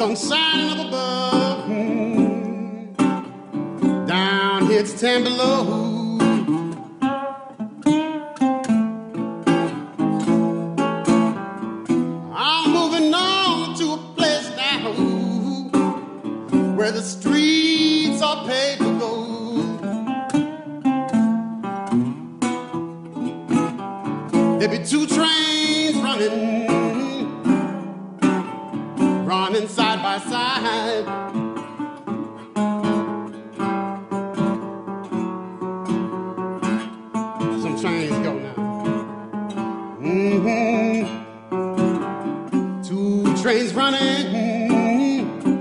sunshine up above. Mm. Down here it's ten below. I'm moving on to a place now where the streets are paved with gold. There be two trains running, running side by side. Some trains go now. hmm Two trains running, mm-hmm.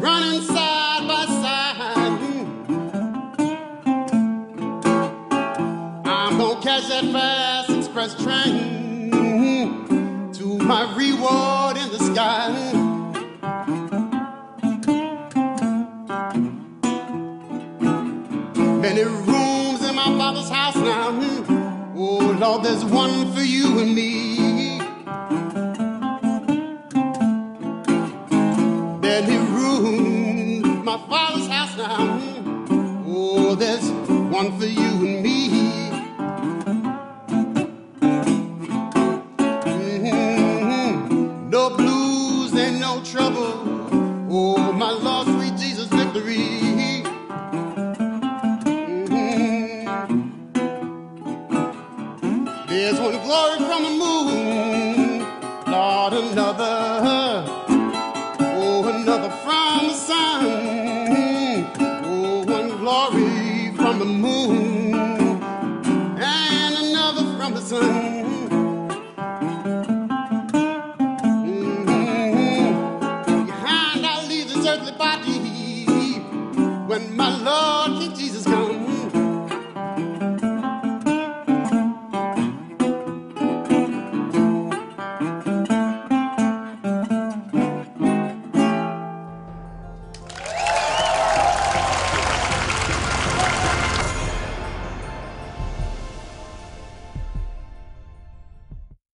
running side by side. Mm-hmm. I'm gonna catch that fast express train. Mm-hmm. To my reward in. Many rooms in my father's house now. Oh Lord, there's one for you and me. Many rooms, in my father's house now. Oh, there's one for you trouble. Oh, my Lord, sweet Jesus, victory. Mhm. There's one glory from the body when my Lord King Jesus comes.